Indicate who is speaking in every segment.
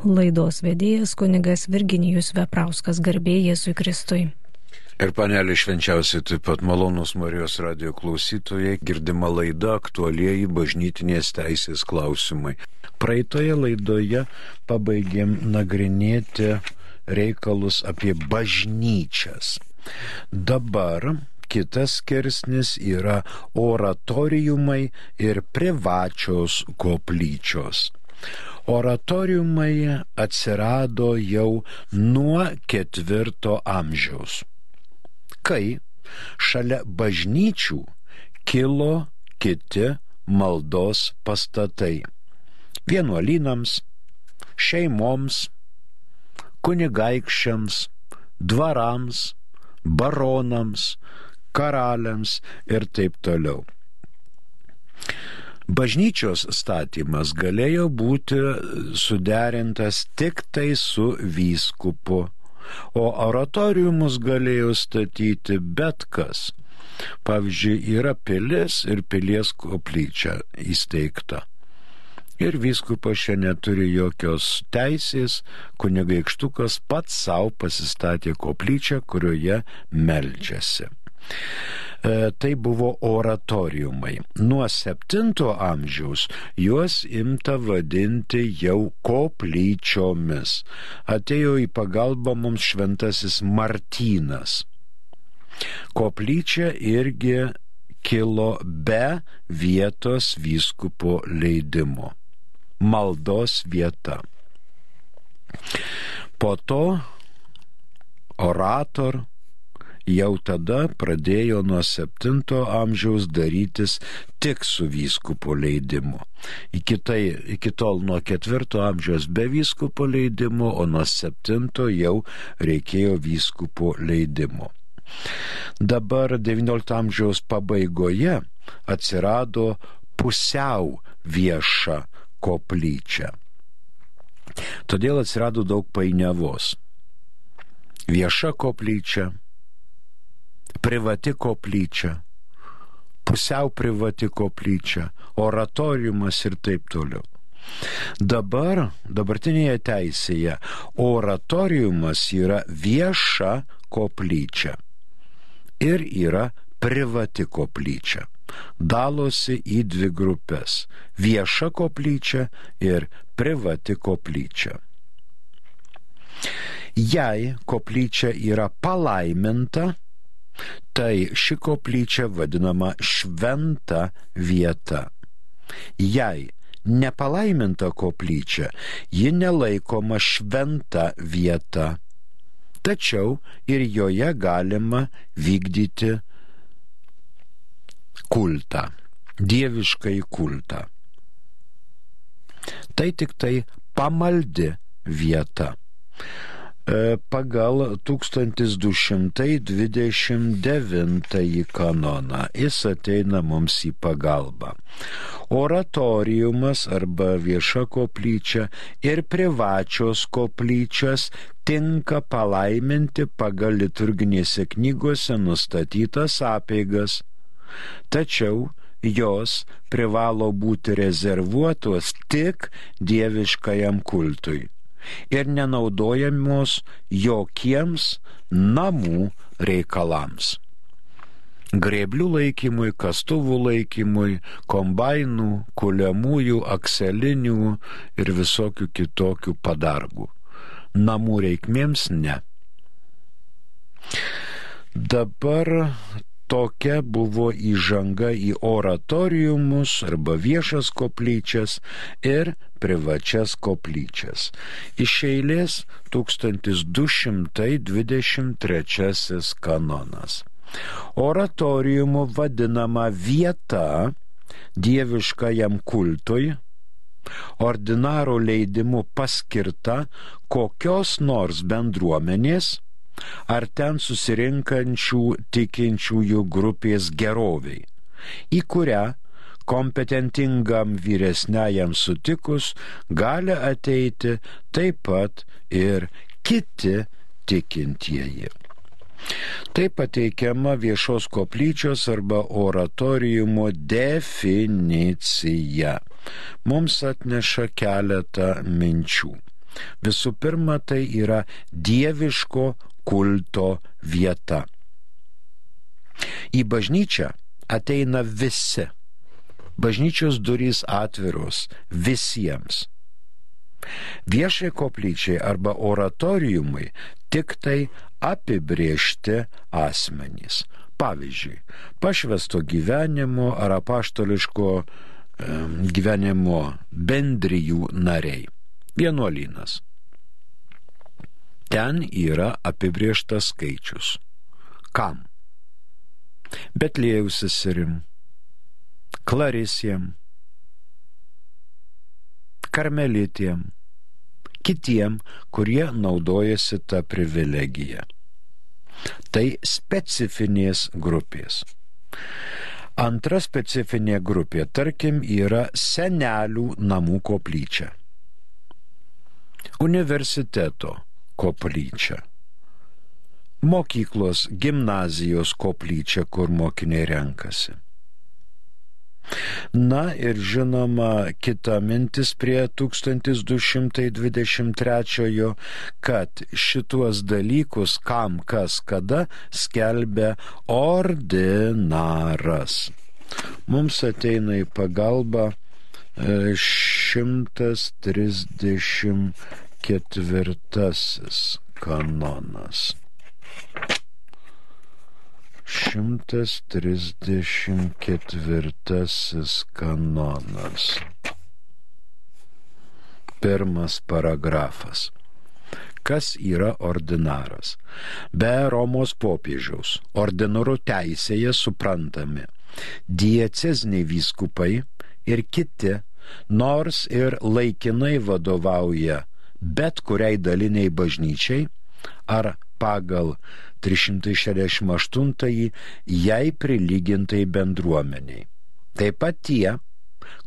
Speaker 1: Laidos vedėjas kunigas Virginijus Veprauskas garbė Jėzui Kristui.
Speaker 2: Ir panelė švenčiausiai taip pat malonus Marijos radio klausytojai girdima laida aktualieji bažnytinės teisės klausimai. Praeitoje laidoje pabaigėm nagrinėti reikalus apie bažnyčias. Dabar kitas skirsnis yra oratoriumai ir privačios koplyčios. Oratoriumai atsirado jau nuo ketvirto amžiaus, kai šalia bažnyčių kilo kiti maldos pastatai. Vienuolynams, šeimoms, kunigaikščiams, dvarams, baronams, karaliams ir taip toliau. Bažnyčios statymas galėjo būti suderintas tik tai su vyskupu, o oratoriumus galėjo statyti bet kas. Pavyzdžiui, yra pilis ir pilies koplyčia įsteigta. Ir vyskupas čia neturi jokios teisės, kunigaikštukas pats savo pasistatė koplyčią, kurioje meldžiasi. E, tai buvo oratoriumai. Nuo 7 amžiaus juos imta vadinti jau koplyčiomis. Atėjo į pagalbą mums šventasis Martynas. Koplyčia irgi kilo be vietos vyskupo leidimo. Maldos vieta. Po to orator jau tada pradėjo nuo 7 amžiaus darytis tik su vyskupo leidimu. Iki, tai, iki tol nuo 4 amžiaus be vyskupo leidimo, o nuo 7 jau reikėjo vyskupo leidimo. Dabar XIX amžiaus pabaigoje atsirado pusiau vieša koplyčia. Todėl atsirado daug painiavos. Vieša koplyčia privati koplyčia, pusiau privati koplyčia, oratoriumas ir taip toliau. Dabar, dabartinėje teisėje, oratoriumas yra vieša koplyčia ir yra privati koplyčia. Dalosi į dvi grupės - vieša koplyčia ir privati koplyčia. Jei koplyčia yra palaiminta, tai ši koplyčia vadinama šventa vieta. Jei nepalaiminta koplyčia, ji nelaikoma šventa vieta. Tačiau ir joje galima vykdyti kultą, dieviškai kultą. Tai tik tai pamaldi vieta. E, pagal 1229 kanoną. Jis ateina mums į pagalbą. Oratoriumas arba vieša koplyčia ir privačios koplyčias tinka palaiminti pagal liturginėse knygose nustatytas apeigas. Tačiau jos privalo būti rezervuotos tik dieviškajam kultui ir nenaudojamos jokiems namų reikalams. Grėblių laikymui, kastuvų laikymui, kombainų, kuliamųjų, akselinių ir visokių kitokių padargų. Namų reikmėms ne. Dabar tokia buvo įžanga į oratoriumus arba viešas koplyčias ir privačias koplyčias. Iš eilės 1223 kanonas. Oratoriumu vadinama vieta dieviškajam kultui, ordinaro leidimu paskirta kokios nors bendruomenės, ar ten susirinkančių tikinčiųjų grupės geroviai, į kurią kompetentingam vyresniajam sutikus gali ateiti taip pat ir kiti tikintieji. Taip pateikiama viešos koplyčios arba oratoriumo definicija. Mums atneša keletą minčių. Visų pirma, tai yra dieviško kulto vieta. Į bažnyčią ateina visi. Bažnyčios durys atviros visiems. Viešai koplyčiai arba oratoriumai tik tai apibriežti asmenys. Pavyzdžiui, pašvesto gyvenimo ar apaštališko gyvenimo bendrijų nariai. Vienuolynas. Ten yra apibrieštas skaičius. Kam? Betlėjų seserim, Klarisiem, Karmelitiem, kitiem, kurie naudojasi tą privilegiją. Tai specifinės grupės. Antra specifinė grupė, tarkim, yra senelių namų koplyčia. Universiteto koplyčia. Mokyklos, gimnazijos koplyčia, kur mokiniai renkasi. Na ir žinoma kita mintis prie 1223, kad šituos dalykus kam kas kada skelbia ordinaras. Mums ateina į pagalbą 134 kanonas. 134 kanonas. Pirmas paragrafas. Kas yra ordinaras? Be Romos popiežiaus ordinarų teisėje suprantami diecezniai vyskupai ir kiti, nors ir laikinai vadovauja bet kuriai daliniai bažnyčiai ar pagal 368 jai prilygintai bendruomeniai. Taip pat tie,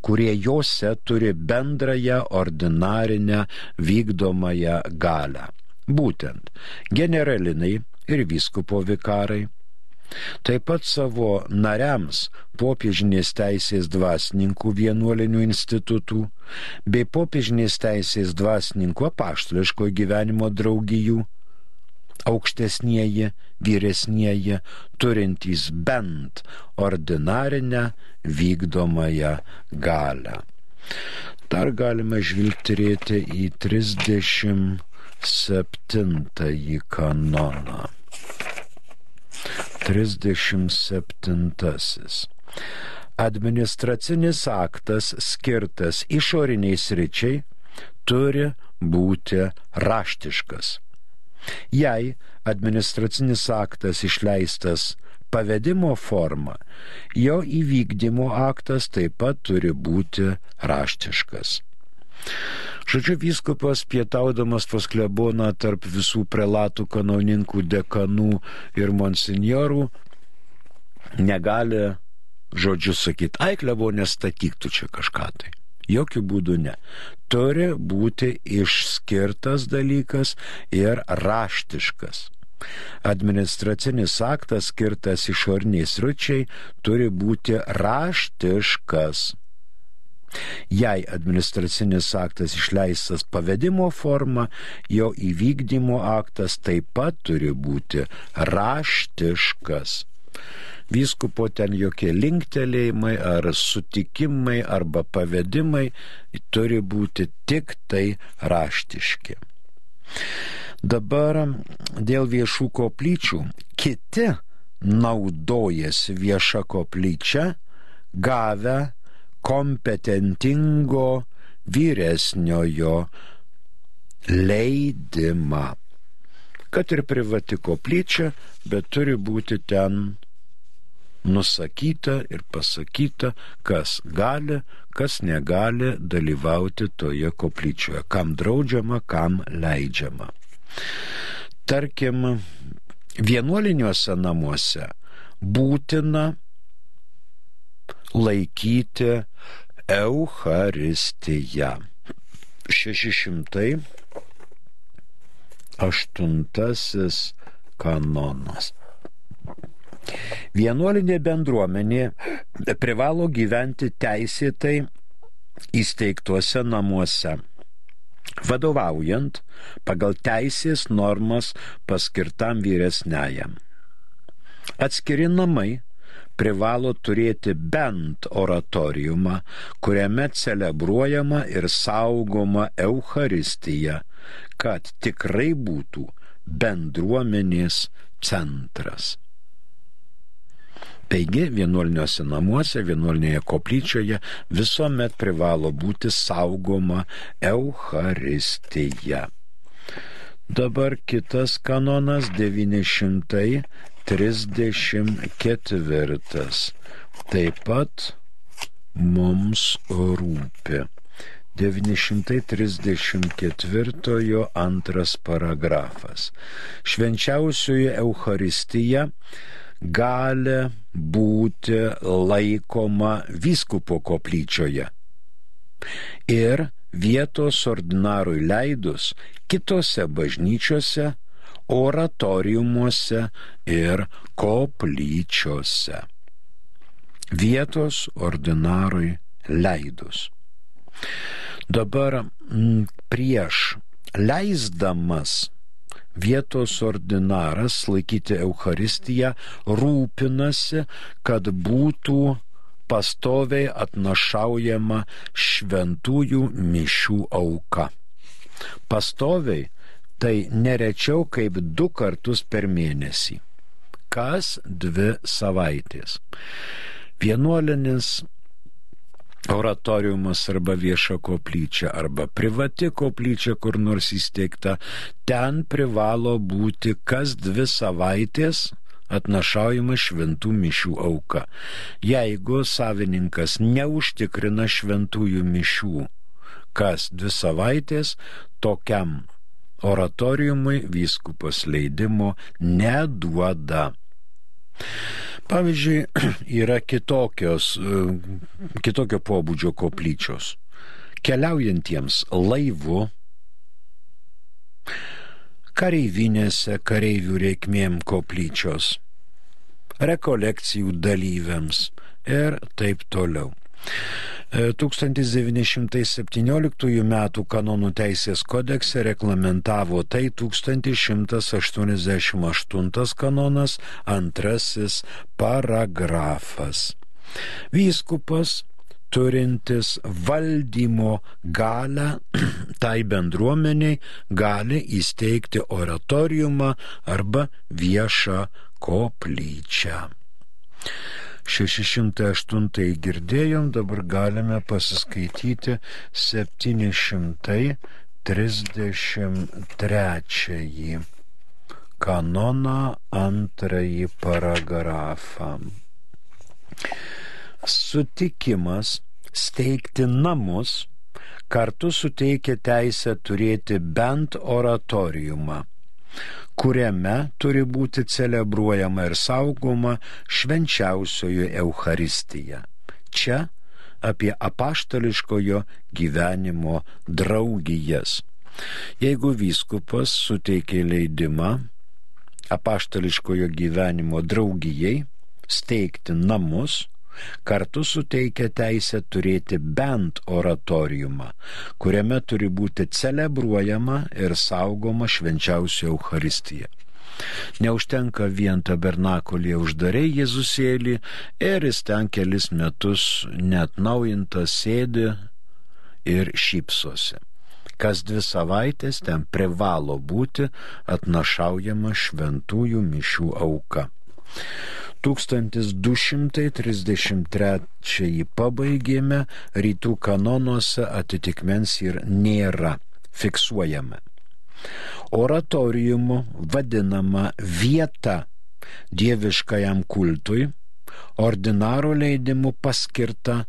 Speaker 2: kurie juose turi bendrąją ordinarinę vykdomąją galę. Būtent generalinai ir vyskupo vikarai. Taip pat savo nariams popiežinės teisės dvasininkų vienuolinių institutų bei popiežinės teisės dvasininkų apaštališko gyvenimo draugijų aukštesnieji, vyresnieji, turintys bent ordinarinę vykdomąją galę. Dar galime žvilgtirėti į 37 kanoną. 37. Administracinis aktas skirtas išoriniai sričiai turi būti raštiškas Jei administracinis aktas išleistas pavedimo forma, jo įvykdymo aktas taip pat turi būti raštiškas. Žodžiu, vyskupas pietaudamas pas kleboną tarp visų prelatų, kanauninkų, dekanų ir monsinjorų negali žodžiu sakyti, ai klebonė statyk tu čia kažką tai. Jokių būdų ne. Turi būti išskirtas dalykas ir raštiškas. Administracinis aktas skirtas išorniais ručiai turi būti raštiškas. Jei administracinis aktas išleistas pavedimo forma, jo įvykdymo aktas taip pat turi būti raštiškas vyskupo ten jokie linktelėjimai ar sutikimai arba pavedimai turi būti tik tai raštiški. Dabar dėl viešų koplyčių kiti naudojasi vieša koplyčia, gavę kompetentingo vyresniojo leidimą. Kad ir privati koplyčia, bet turi būti ten nusakyta ir pasakyta, kas gali, kas negali dalyvauti toje koplyčioje, kam draudžiama, kam leidžiama. Tarkim, vienuoliniuose namuose būtina laikyti Eucharistiją. 608 kanonas. Vienuolinė bendruomenė privalo gyventi teisėtai įsteigtuose namuose. vadovaujant pagal teisės normas paskirtam vyresniajam. Atskiri namai privalo turėti bent oratoriumą, kuriame celebruojama ir saugoma Euharistija, kad tikrai būtų bendruomenės centras. Taigi vienuoliniuose namuose, vienuolinėje koplyčioje visuomet privalo būti saugoma Euharistija. Dabar kitas kanonas 934. Taip pat mums rūpi. 934 antras paragrafas. Švenčiausioji Euharistija gali būti laikoma vyskupo koplyčioje. Ir vietos ordinarui leidus kitose bažnyčiose, oratoriumuose ir koplyčiose. Vietos ordinarui leidus. Dabar m, prieš leisdamas vietos ordinaras laikyti Euharistiją rūpinasi, kad būtų pastoviai atnašaujama šventųjų mišių auka. Pastoviai tai nerečiau kaip du kartus per mėnesį. Kas dvi savaitės. Vienuolinis oratoriumas arba vieša koplyčia arba privati koplyčia kur nors įsteigta, ten privalo būti kas dvi savaitės atnašaujama šventų mišių auka. Jeigu savininkas neužtikrina šventųjų mišių kas dvi savaitės, tokiam oratoriumui vyskupas leidimo neduoda. Pavyzdžiui, yra kitokios, e, kitokio pobūdžio koplyčios. Keliaujantiems laivu, kareivinėse kareivių reikmėm koplyčios, rekolekcijų dalyviams ir taip toliau. 1917 m. kanonų teisės kodekse reglamentavo tai 1188 kanonas antrasis paragrafas. Vyskupas turintis valdymo galę tai bendruomeniai gali įsteigti oratoriumą arba viešą koplyčią. 608 girdėjom, dabar galime pasiskaityti 733 kanoną antrąjį paragrafą. Sutikimas steigti namus kartu suteikia teisę turėti bent oratoriumą kuriame turi būti celebruojama ir saugoma švenčiausioji Euharistija. Čia apie apaštališkojo gyvenimo draugijas. Jeigu vyskupas suteikė leidimą apaštališkojo gyvenimo draugijai steigti namus, kartu suteikia teisę turėti bent oratoriumą, kuriame turi būti celebruojama ir saugoma švenčiausia Euharistija. Neužtenka vien tabernakulėje uždariai Jėzusėlį ir jis ten kelis metus net naujintas sėdi ir šypsosi. Kas dvi savaitės ten privalo būti atnašaujama šventųjų mišių auka. 1233 pabaigėme, rytų kanonuose atitikmens ir nėra fiksuojama. Oratoriumu vadinama vieta dieviškajam kultui, ordinaro leidimu paskirta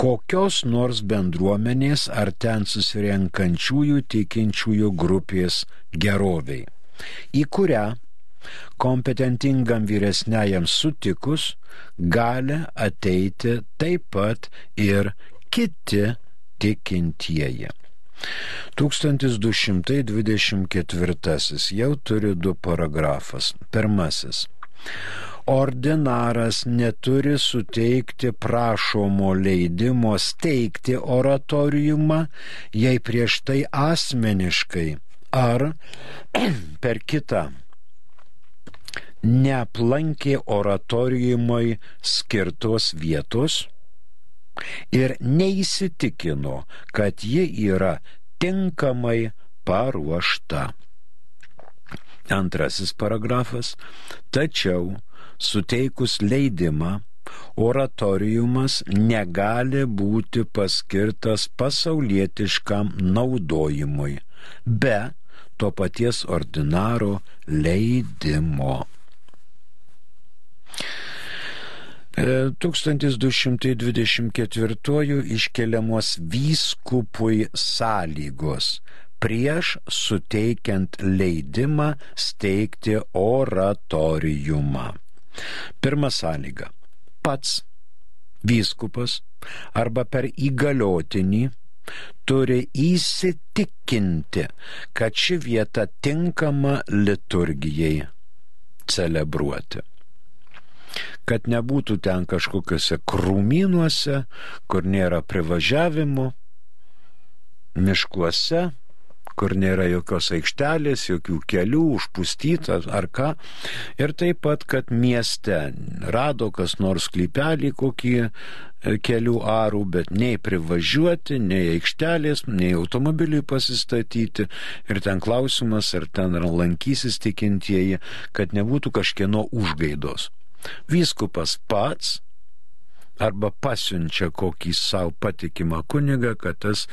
Speaker 2: kokios nors bendruomenės ar ten susirenkančiųjų tikinčiųjų grupės geroviai, į kurią kompetentingam vyresniajam sutikus gali ateiti taip pat ir kiti tikintieji. 1224 jau turi du paragrafas. Pirmasis. ordinaras neturi suteikti prašomo leidimo steigti oratoriumą, jei prieš tai asmeniškai ar per kitą neaplankė oratoriumui skirtos vietos ir neįsitikino, kad ji yra tinkamai paruošta. Antrasis paragrafas. Tačiau suteikus leidimą, oratoriumas negali būti paskirtas pasaulietiškam naudojimui be to paties ordinaro leidimo. 1224 iškeliamos vyskupui sąlygos prieš suteikiant leidimą steigti oratoriumą. Pirma sąlyga. Pats vyskupas arba per įgaliotinį turi įsitikinti, kad ši vieta tinkama liturgijai celebruoti kad nebūtų ten kažkokiuose krūmynuose, kur nėra privažiavimo, miškuose, kur nėra jokios aikštelės, jokių kelių, užpustytas ar ką. Ir taip pat, kad mieste rado kas nors klypelį kokį e, kelių arų, bet nei privažiuoti, nei aikštelės, nei automobiliui pasistatyti. Ir ten klausimas, ar ten lankysis tikintieji, kad nebūtų kažkieno užgaidos. Vyskupas pats arba pasiunčia kokį savo patikimą kunigą, kad tas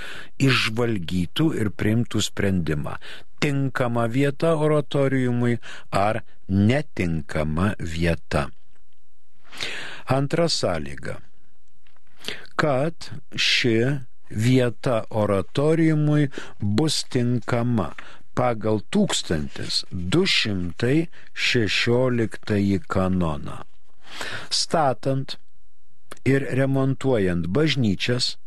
Speaker 2: išvalgytų ir priimtų sprendimą. Tinkama vieta oratoriumui ar netinkama vieta. Antra sąlyga. Kad ši vieta oratoriumui bus tinkama pagal 1216 kanoną. Statant ir remontuojant bažnyčias,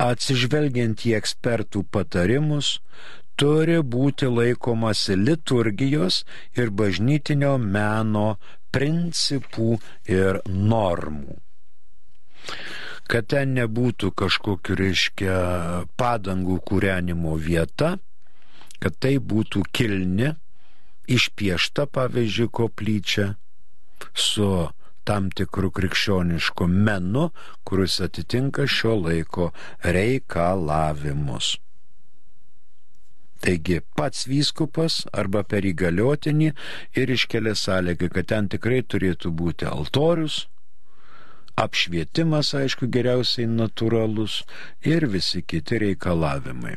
Speaker 2: atsižvelgiant į ekspertų patarimus, turi būti laikomasi liturgijos ir bažnytinio meno principų ir normų. Kad ten nebūtų kažkokiu, reiškia, padangų kūrenimo vieta, kad tai būtų kilni, išpiešta, pavyzdžiui, koplyčia su tam tikrų krikščioniškų menų, kuris atitinka šio laiko reikalavimus. Taigi pats vyskupas arba per įgaliotinį ir iškelia sąlygą, kad ten tikrai turėtų būti altorius, apšvietimas, aišku, geriausiai natūralus ir visi kiti reikalavimai.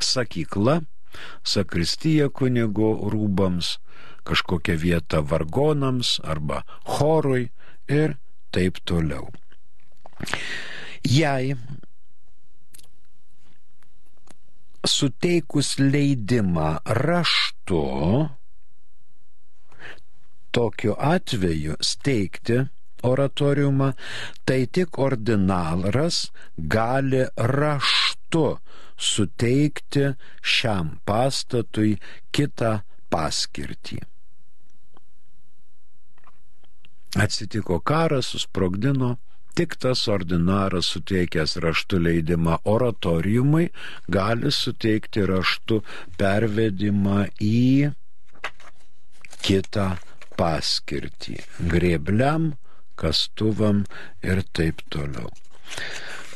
Speaker 2: Sakykla sakristija kunigo rūbams, kažkokia vieta vargonams arba chorui ir taip toliau. Jei suteikus leidimą raštu, tokiu atveju steigti oratoriumą, tai tik ordinalas gali raštu suteikti šiam pastatui kitą paskirtį. Atsitiko karas, susprogdino, tik tas ordinaras suteikęs raštų leidimą oratoriumui gali suteikti raštų pervedimą į kitą paskirtį - grebliam, kastuvam ir taip toliau.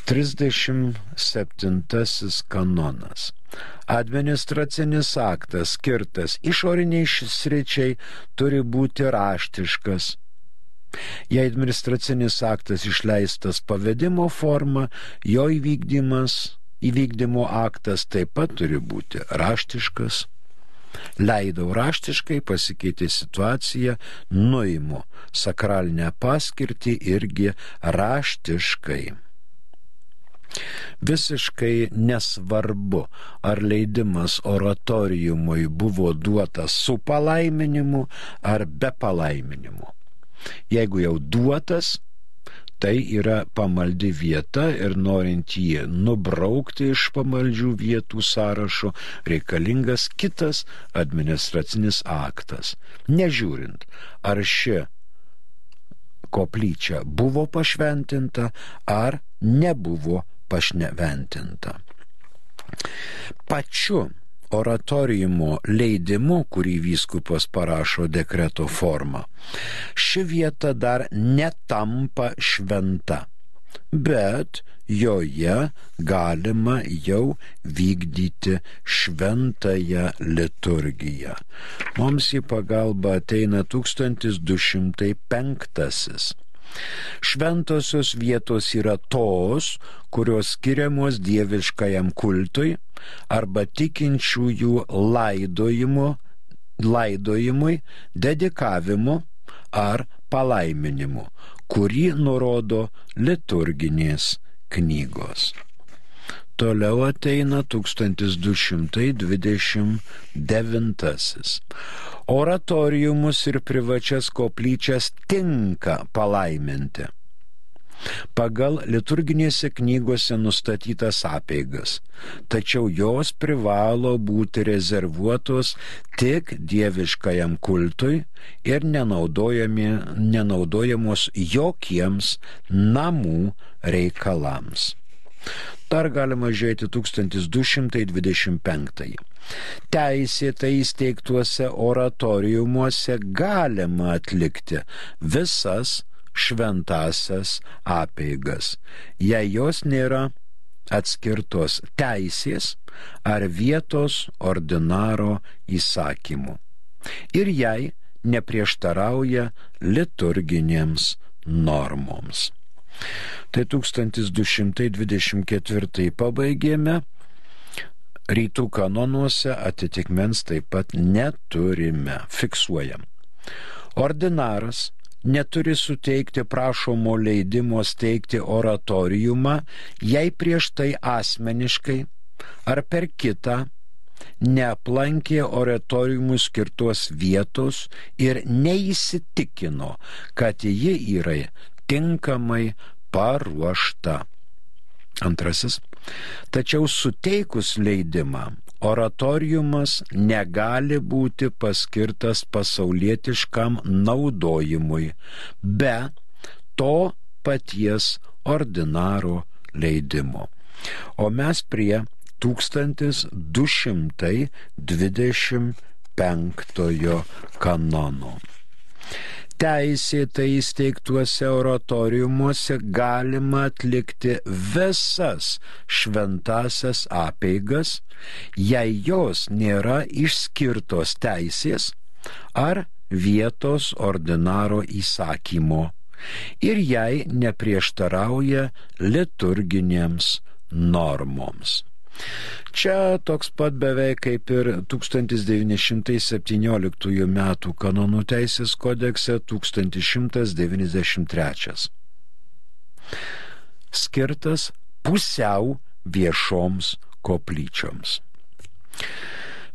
Speaker 2: 37 kanonas. Administracinis aktas skirtas išoriniai sričiai turi būti raštiškas. Jei administracinis aktas išleistas pavedimo forma, jo įvykdymas, įvykdymo aktas taip pat turi būti raštiškas. Leidau raštiškai, pasikeitė situacija, nuimu sakralinę paskirtį irgi raštiškai. Visiškai nesvarbu, ar leidimas oratoriumui buvo duotas su palaiminimu ar be palaiminimu. Jeigu jau duotas, tai yra pamaldi vieta ir norint jį nubraukti iš pamaldžių vietų sąrašo reikalingas kitas administracinis aktas. Nežiūrint, ar ši koplyčia buvo pašventinta ar nebuvo pašventinta. Pačiu oratoriumo leidimu, kurį vyskupas parašo dekreto formą, ši vieta dar netampa šventa, bet joje galima jau vykdyti šventąją liturgiją. Mums į pagalbą ateina 1205. Šventosios vietos yra tos, kurios skiriamos dieviškajam kultui arba tikinčiųjų laidojimo, laidojimui, dedikavimu ar palaiminimu, kurį nurodo liturginės knygos. Toliau ateina 1229. Oratoriumus ir privačias koplyčias tinka palaiminti pagal liturginėse knygose nustatytas apeigas, tačiau jos privalo būti rezervuotos tik dieviškajam kultui ir nenaudojamos jokiems namų reikalams. Dar galima žiūrėti 1225. Teisėtai įsteigtuose oratoriumuose galima atlikti visas šventasias apeigas, jei jos nėra atskirtos teisės ar vietos ordinaro įsakymų ir jei neprieštarauja liturginėms normoms. Tai 1224 pabaigėme, rytų kanonuose atitikmens taip pat neturime, fiksuojam. Ordinaras neturi suteikti prašomo leidimo steigti oratoriumą, jei prieš tai asmeniškai ar per kitą neaplankė oratoriumų skirtos vietos ir neįsitikino, kad ji yra tinkamai paruošta. Antrasis. Tačiau suteikus leidimą, oratoriumas negali būti paskirtas pasaulietiškam naudojimui be to paties ordinaro leidimo. O mes prie 1225 kanono teisėtai įsteigtuose oratoriumuose galima atlikti visas šventasias apeigas, jei jos nėra išskirtos teisės ar vietos ordinaro įsakymo ir jei neprieštarauja liturginėms normoms. Čia toks pat beveik kaip ir 1917 m. kanonų teisės kodekse 1193. Skirtas pusiau viešoms koplyčioms.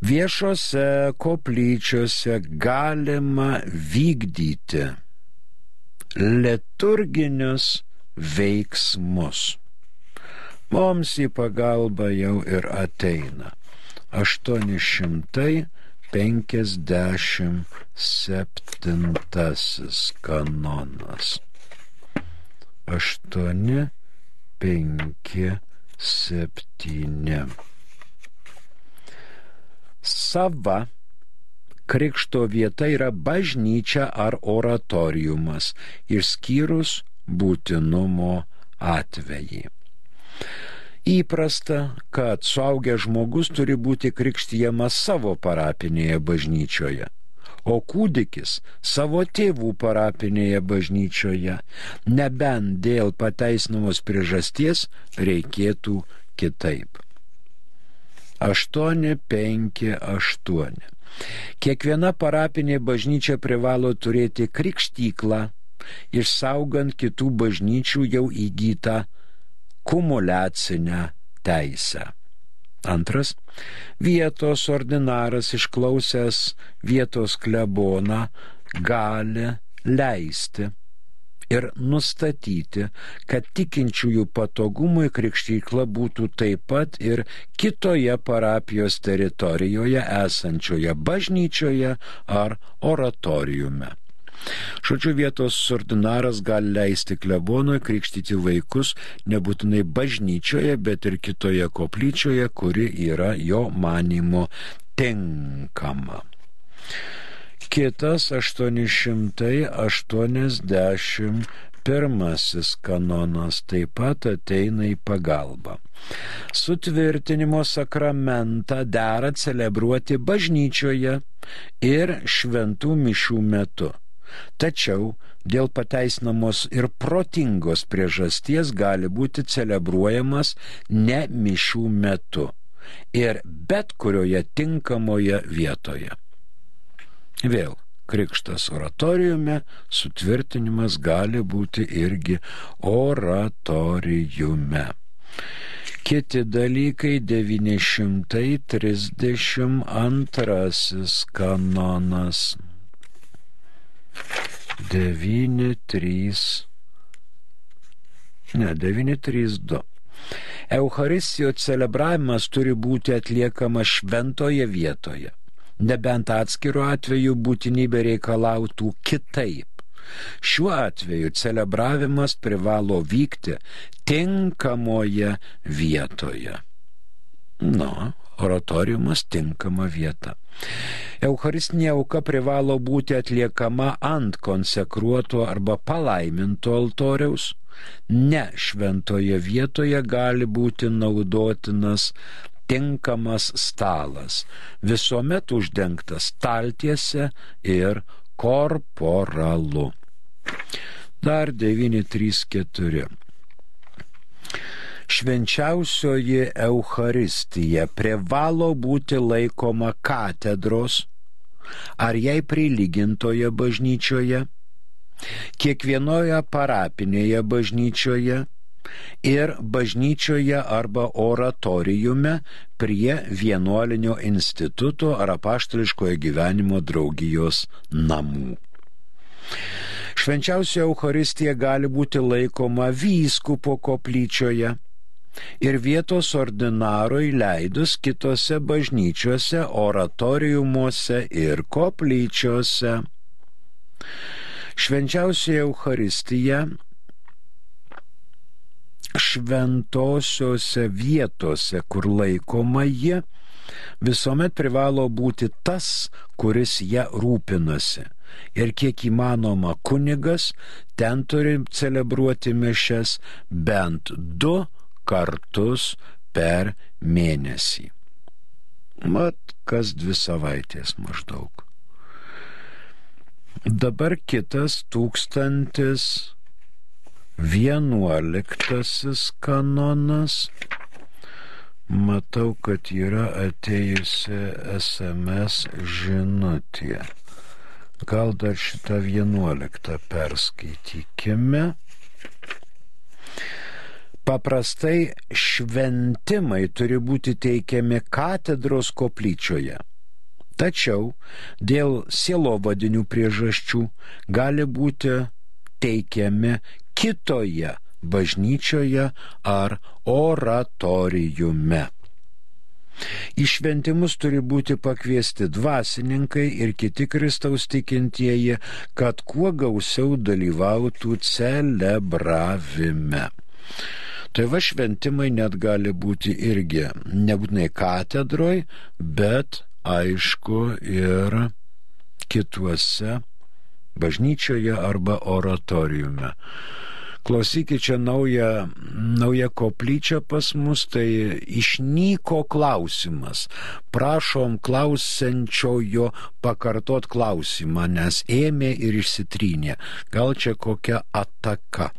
Speaker 2: Viešose koplyčiose galima vykdyti liturginius veiksmus mums į pagalbą jau ir ateina. 857 kanonas. 8, 5, 7. Sava krikšto vieta yra bažnyčia ar oratoriumas, išskyrus būtinumo atvejį. Įprasta, kad suaugęs žmogus turi būti krikštijamas savo parapinėje bažnyčioje, o kūdikis savo tėvų parapinėje bažnyčioje, nebent dėl pateisinamos priežasties reikėtų kitaip. 8, 5, 8. Kiekviena parapinė bažnyčia privalo turėti krikštyklą, išsaugant kitų bažnyčių jau įgytą kumulacinę teisę. Antras, vietos ordinaras išklausęs vietos kleboną gali leisti ir nustatyti, kad tikinčiųjų patogumui krikštykla būtų taip pat ir kitoje parapijos teritorijoje esančioje bažnyčioje ar oratoriume. Žodžiu, vietos ordinaras gali leisti klebonui krikštyti vaikus nebūtinai bažnyčioje, bet ir kitoje koplyčioje, kuri yra jo manimo tinkama. Kitas 880 pirmasis kanonas taip pat ateina į pagalbą. Sutvirtinimo sakramentą dera celebruoti bažnyčioje ir šventų mišių metu. Tačiau dėl pateisinamos ir protingos priežasties gali būti celebruojamas ne mišių metu ir bet kurioje tinkamoje vietoje. Vėl krikštas oratoriume, sutvirtinimas gali būti irgi oratoriume. Kiti dalykai 932 kanonas. 9.3. Ne, 9.3.2. Euharistijos celebravimas turi būti atliekamas šventoje vietoje, nebent atskiru atveju būtinybė reikalautų kitaip. Šiuo atveju celebravimas privalo vykti tinkamoje vietoje. Nu, oratoriumas tinkama vieta. Eucharistinė auka privalo būti atliekama ant konsekruoto arba palaiminto altoriaus. Ne šventoje vietoje gali būti naudotinas tinkamas stalas, visuomet uždengtas staltiese ir korporalu. Dar 934 švenčiausioji Euharistija privalo būti laikoma katedros ar jai prilygintoje bažnyčioje, kiekvienoje parapinėje bažnyčioje ir bažnyčioje arba oratorijume prie vienuolinio instituto ar apaštališkojo gyvenimo draugijos namų. Švenčiausia Euharistija gali būti laikoma vyskupo koplyčioje ir vietos ordinarui leidus kitose bažnyčiose, oratoriumuose ir koplyčiose. Švenčiausia Euharistija šventosiose vietose, kur laikoma jie, visuomet privalo būti tas, kuris ją rūpinasi. Ir kiek įmanoma kunigas ten turi celebruoti mišes bent du kartus per mėnesį. Mat, kas dvi savaitės maždaug. Dabar kitas tūkstantis vienuoliktasis kanonas. Matau, kad yra atėjusi SMS žinutė. Gal dar šitą vienuoliktą perskaitykime. Paprastai šventimai turi būti teikiami katedros koplyčioje. Tačiau dėl sielovadinių priežasčių gali būti teikiami kitoje bažnyčioje ar oratorijume. Į šventimus turi būti pakviesti dvasininkai ir kiti Kristaus tikintieji, kad kuo gausiau dalyvautų celebravime. Tai va šventimai net gali būti irgi nebūtinai katedroj, bet aišku ir kituose bažnyčioje arba oratoriume. Klausykit, čia nauja, nauja koplyčia pas mus, tai išnyko klausimas. Prašom klausiančiojo pakartot klausimą, nes ėmė ir išsitrynė. Gal čia kokia ataka.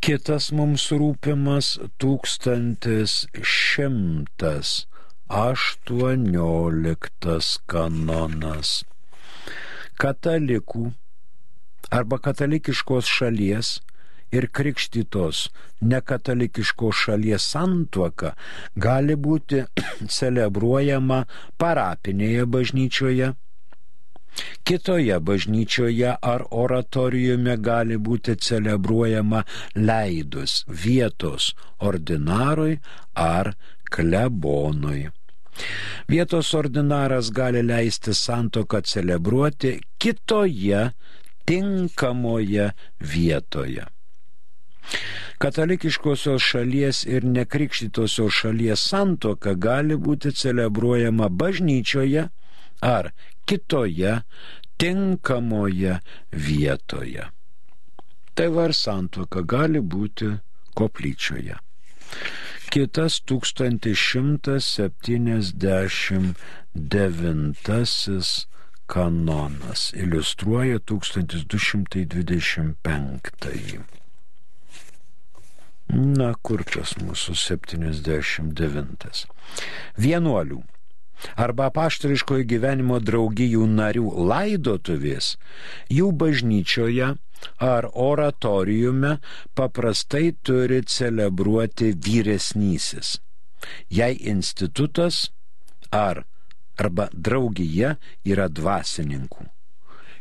Speaker 2: Kitas mums rūpimas 1118 kanonas. Katalikų arba katalikiškos šalies ir krikštytos nekatalikiškos šalies santuoka gali būti celebruojama parapinėje bažnyčioje Kitoje bažnyčioje ar oratorijume gali būti celebruojama leidus vietos ordinarui ar klebonui. Vietos ordinaras gali leisti santoką celebruoti kitoje tinkamoje vietoje. Katalikiškosios šalies ir nekrikštytosios šalies santoka gali būti celebruojama bažnyčioje ar kitoje tinkamoje vietoje. Tai var santoka gali būti koplyčioje. Kitas 1179 kanonas iliustruoja 1225. Na, kur tas mūsų 79? Vienuolių arba paštariškojo gyvenimo draugijų narių laidotuvės jų bažnyčioje ar oratoriume paprastai turi celebruoti vyresnysis. Jei institutas ar arba draugija yra dvasininkų.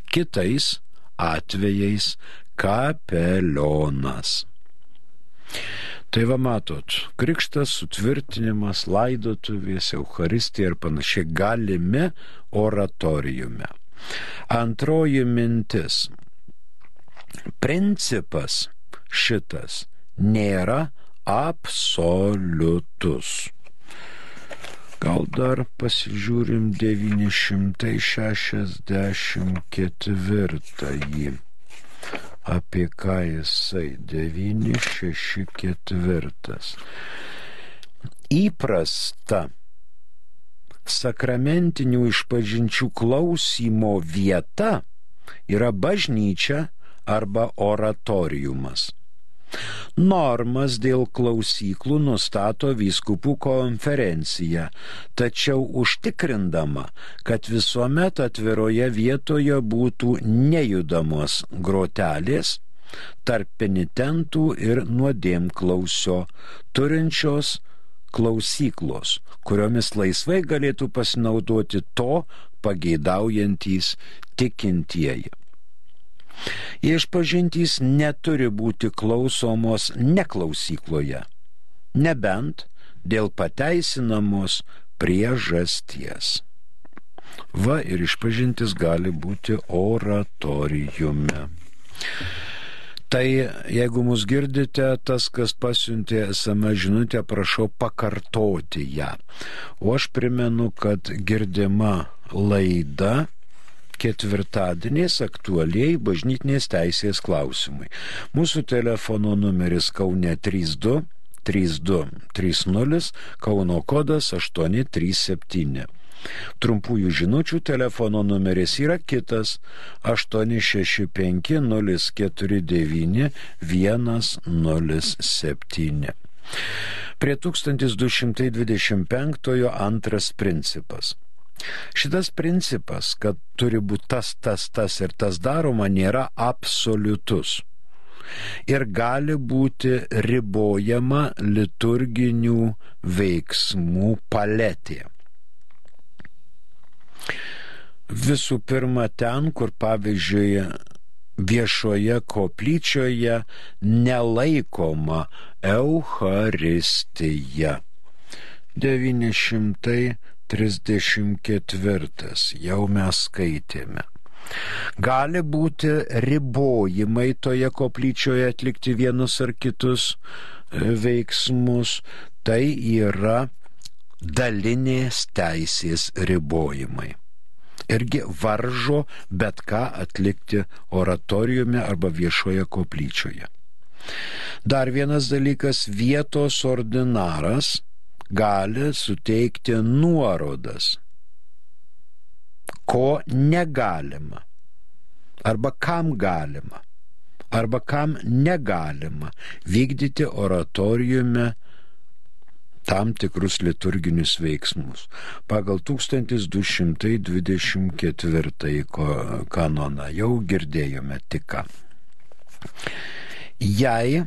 Speaker 2: Kitais atvejais kapelionas. Tai va matot, krikštas, sutvirtinimas, laidotuvės, Euharistija ir panašiai galime oratorijume. Antroji mintis. Principas šitas nėra absoliutus. Gal dar pasižiūrim 964 apie ką jisai 964. Įprasta sakramentinių išpažinčių klausymo vieta yra bažnyčia arba oratoriumas. Normas dėl klausyklų nustato vyskupų konferencija, tačiau užtikrindama, kad visuomet atviroje vietoje būtų nejudamos grotelės tarp penitentų ir nuodėmklausio, turinčios klausyklos, kuriomis laisvai galėtų pasinaudoti to pageidaujantys tikintieji. Išpažintys neturi būti klausomos neklausykloje, nebent dėl pateisinamos priežasties. Va ir išpažintis gali būti oratorijume. Tai jeigu mus girdite, tas, kas pasiuntė esame žinutę, prašau pakartoti ją. O aš primenu, kad girdima laida ketvirtadieniais aktualiai bažnytinės teisės klausimai. Mūsų telefono numeris Kaune 32 3230 Kauno kodas 837. Trumpųjų žinučių telefono numeris yra kitas 865 049 107. Prie 1225 antras principas. Šitas principas, kad turi būti tas, tas, tas ir tas daroma, nėra absoliutus. Ir gali būti ribojama liturginių veiksmų paletė. Visų pirma, ten, kur pavyzdžiui viešoje koplyčioje nelaikoma Euharistija. 900 34. Jau mes skaitėme. Gali būti ribojimai toje koplyčioje atlikti vienus ar kitus e, veiksmus. Tai yra dalinės teisės ribojimai. Irgi varžo bet ką atlikti oratoriume arba viešoje koplyčioje. Dar vienas dalykas - vietos ordinaras gali suteikti nuorodas, ko negalima, arba kam galima, arba kam negalima vykdyti oratoriume tam tikrus liturginius veiksmus. Pagal 1224 kanoną jau girdėjome tik ką. Jei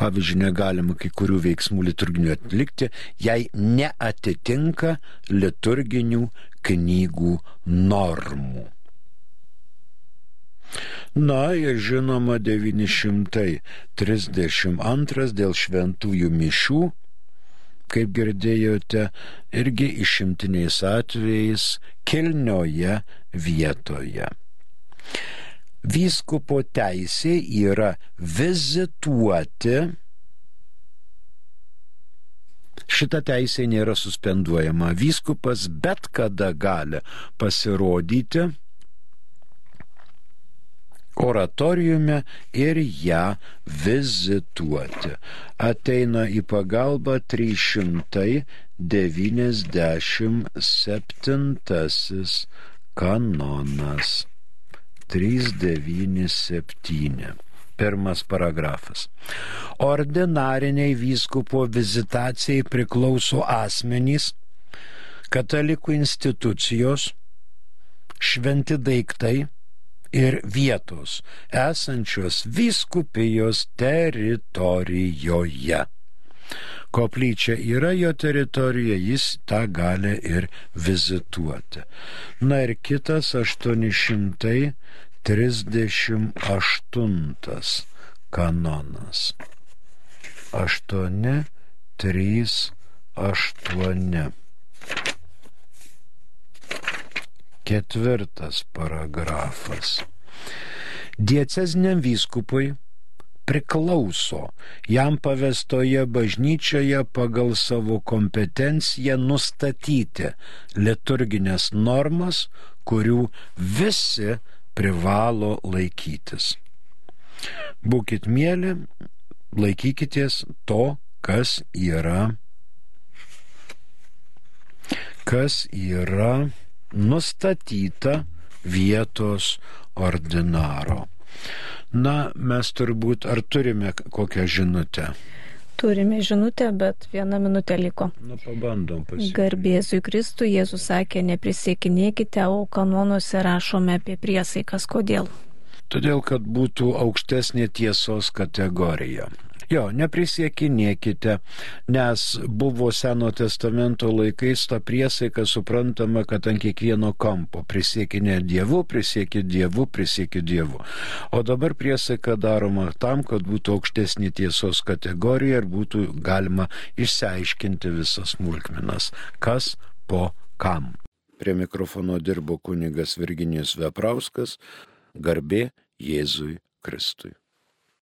Speaker 2: pavyzdžiui, negalima kai kurių veiksmų liturginių atlikti, jei neatitinka liturginių knygų normų. Na ir žinoma 932 dėl šventųjų mišių, kaip girdėjote, irgi išimtiniais atvejais kilnioje vietoje. Vyskupo teisė yra vizituoti Šita teisė nėra suspenduojama. Vyskupas bet kada gali pasirodyti oratoriume ir ją vizituoti. Ateina į pagalbą 397 kanonas. 397. Pirmas paragrafas. Ordinariniai vyskupo vizitacijai priklauso asmenys, katalikų institucijos, šventi daiktai ir vietos esančios vyskupijos teritorijoje. Koplyčia yra jo teritorija, jis tą gali ir vizituoti. Na ir kitas 800 38 kanonas. 8, 3, 8. Ketvirtas paragrafas. Dieceziniam vyskupui priklauso jam pavestoje bažnyčioje pagal savo kompetenciją nustatyti liturginės normas, kurių visi privalo laikytis. Būkit mėly, laikykitės to, kas yra, kas yra nustatyta vietos ordinaro. Na, mes turbūt ar turime kokią žinutę?
Speaker 1: Turime žinutę, bet viena minutė liko.
Speaker 2: Na, pabandom pasiekti.
Speaker 1: Garbėsiu Kristui, Jėzus sakė, neprisiekinėkite, o kanonuose rašome apie priesaikas. Kodėl?
Speaker 2: Todėl, kad būtų aukštesnė tiesos kategorija. Jo, neprisiekinėkite, nes buvo Seno testamento laikais ta priesaika suprantama, kad ant kiekvieno kampo prisiekinė Dievu, prisiekė Dievu, prisiekė Dievu. O dabar priesaika daroma tam, kad būtų aukštesnė tiesos kategorija ir būtų galima išsiaiškinti visas smulkmenas, kas po kam. Prie mikrofono dirbo kunigas Virginijus Veprauskas, garbė Jėzui Kristui.